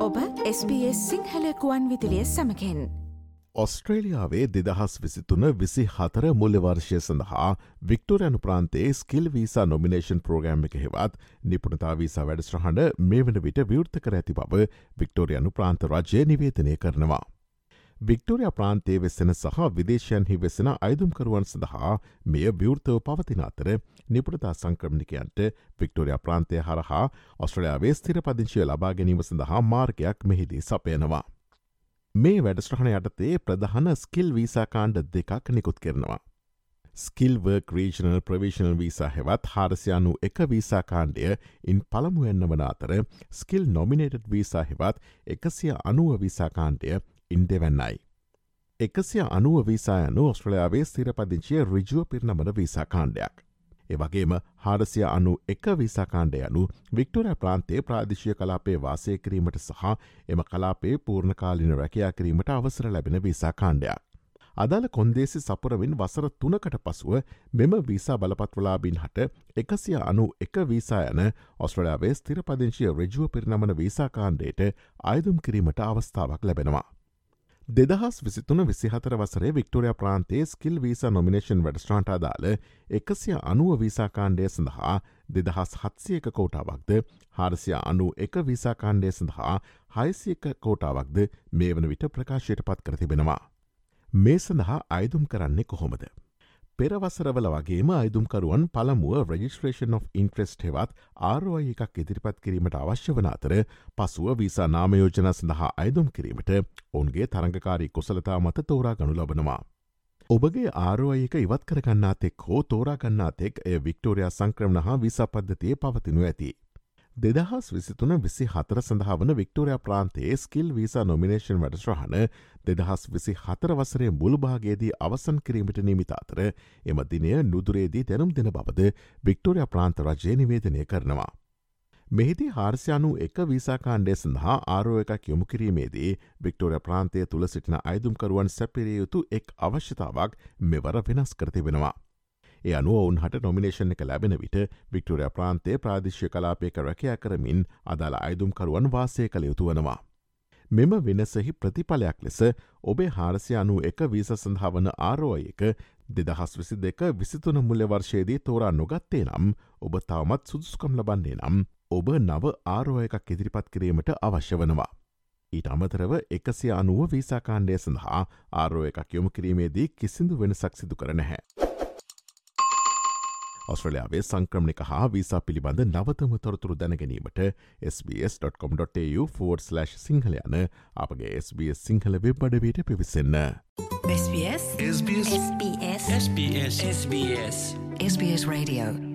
ඔබ SBS සිංහලකුවන් විදිලිය සමකෙන් ඔස්ට්‍රේලියාවේ දෙදහස් විසිතුන විසි හතර මුල්ලවර්ෂය සඳහා වික්ටෝරයනු ප්‍රාන්තේ ස්කිල් වීසා නොමිනේෂන් ප්‍රෝග්‍රම් එක හෙවත් නිපුණතා වීසා වැඩස්ට්‍රහඬ මේ වන විට විවෘත කර ඇති බව වික්ටෝරයනු ප්‍රාන්ත රජය නිවේතනය කරනවා. වික්ටෝරිය ප්‍රාන්තයේ වෙස්සෙන සහ විදේශයන්හි වෙසෙන අයිදුම්කරුවන් සඳහා මෙය විවෘතව පවතින අතර නිපුරතා සංක්‍රමණිකයන්ට වික්ටෝරිය ප්‍රාන්තය හරහා ඔස්ට්‍රලයාාවේ ස්තිර පදිංශය ලබා ගැනීම සඳහා මාර්ගයක් මෙහිදී සපයනවා. මේ වැඩස්ට්‍රහණ යටතේ ප්‍රධාන ස්කිල් වීසාකාණ්ඩ දෙකක් නිකුත් කරනවා. ස්කිල්වර්ක් රීජනල් ප්‍රවිශනල් වීසා හෙවත් හාරසියානු එක වීසාකාණ්ඩය ඉන් පළමුුවෙන්න්න වන අතර ස්කිල් නොමිනේටඩ් වීසා හෙවත් එකසිය අනුව වීසාකාණ්ඩය ඉන් දෙවැන්නයි. එකසිය අනුව වීසායනු ඔස්ට්‍රලයාාවේ ස්තිරපදිංචිය රිජුව පිරිනමන වීසා කාණ්ඩයක්. එවගේම හාරසිය අනු එක වීසාකාණ්ඩ යනු වික්ටෝරය ප්‍රාන්තේ ප්‍රාදිශය කලාපේ වාසය කිරීමට සහ එම කලාපේ පූර්ණකාලින රැකයා කිරීමට අවසර ලැබෙන වීසා කාණ්ඩයක්. අදාළ කොන්දේසි සපුරවින් වසර තුනකට පසුව මෙම වීසා බලපත්වලාබින් හට එකසිය අනු එක වීසා යන ඔස්ට්‍රලයාාවේ ස්තිරපදිංශය රජුව පිරිනමන වීසාකාණ්ඩයට අයදුම් කිරීමට අවස්ථාවක් ලැබෙනවා. දෙදහස් විසිතුන විසිහතර වසරේ වික්ටෝරිය ප්‍රාන්තේ ස්කිල් වීස නොමිනේෂන් වැඩස්ට්‍රාන්ට අදාළ එකසිය අනුව වීසාකාණ්ඩය සඳහා දෙදහස් හත්සියක කෝටාවක්ද හාරසිය අනු එක වීසාකාණ්ඩය සඳහා හයිසියක කෝටාවක්ද මේ වන විට ප්‍රකාශයට පත් කරතිබෙනවා. මේ සඳහා අයිදුම් කරන්නේ කොහොමද. පෙරවසරවල වගේම අයිදුම්කරුවන් පළමුුව රජිස්ට්‍රේෂන් of ඉන්ට්‍රෙස්ට් හෙවත් ආරෝය එකක් ඉදිරිපත් කිරීමට අවශ්‍ය වන අතර පසුව වීසා නාමයෝජන සඳහා අයිදුම් කිරීමට ඔවුන්ගේ තරංගකාරී කුසලතා මත තෝරා ගනු ලබනවා. ඔබගේ ආරෝයක ඉවත් කරගන්නාතෙක් හෝ තෝරාගන්නාතෙක් එය වික්ටෝරයා සංක්‍රමණ හා විසාපද්ධතිය පවතිනු ඇති. දෙදහස් විසිතුන විසි හතර සඳහා වන වික්ටෝරයා ප්‍රාන්තයේ ස්කිල් වීසා නොමිනේෂන් වැඩස්්‍රහණ දෙදහස් විසි හතර වසරේ මුළුභාගේදී අවසන් කිරීමට නිමිත අතර එම දිනය නුදුරේදී දැනුම් දෙන බවද වික්ටෝරයා ප්‍රාන්ත රජය නිවේදනය කරනවා. මෙහිදී හාර්සියනු එක වීසාකාණ්ඩය සඳහා ආරෝ එකක් යොමු කිරීමේදී වික්ටෝරය ප්‍රාන්තය තුළ සිටින අයිදුම්කරුවන් සැපිරිය යුතු එක් අවශ්‍යතාවක් මෙවර වෙනස් කරති වෙනවා. ඒ අනුව ඔවුන් හට නොමිනේෂණ එක ලැබෙන විට වික්ටෝරය ප්‍රාන්තේ ප්‍රාදිශ්‍ය කලාපයක රැකයා කරමින් අදාළ අයිදුම්කරුවන් වාසය කළ යුතු වනවා. මෙම වෙනසෙහි ප්‍රතිඵලයක් ලෙස ඔබේ හාරසය අනු එක වීස සඳහාවන ආරෝයක දෙදහස් විසි දෙක විසිතුන මුල්ල වර්ෂයේදී තෝරා නොගත්තේ නම් ඔබ තවමත් සුදුස්කම් ලබන්නේ නම් ඔබ නව ආරෝය එකක් ඉදිරිපත් කිරීමට අවශ්‍ය වනවා. ඊට අමතරව එකසිය අනුව වීසාකාණ්ඩය සඳහා ආරෝ එකක් යොමු කිරීමේදී කිසිදු වෙනසක් සිදු කර නැහැ. ඔස්ට්‍රලයාාවේ සංක්‍රමණික හා වීසා පිළිබඳ නවතම තොරතුරු දැනගැනීමට SBS.com.tu4/ සිංහල යන අපගේ SBS සිංහල වෙබ් අඩවයට පිවිසන්න. SBS SBS SBS SBS SBS Radio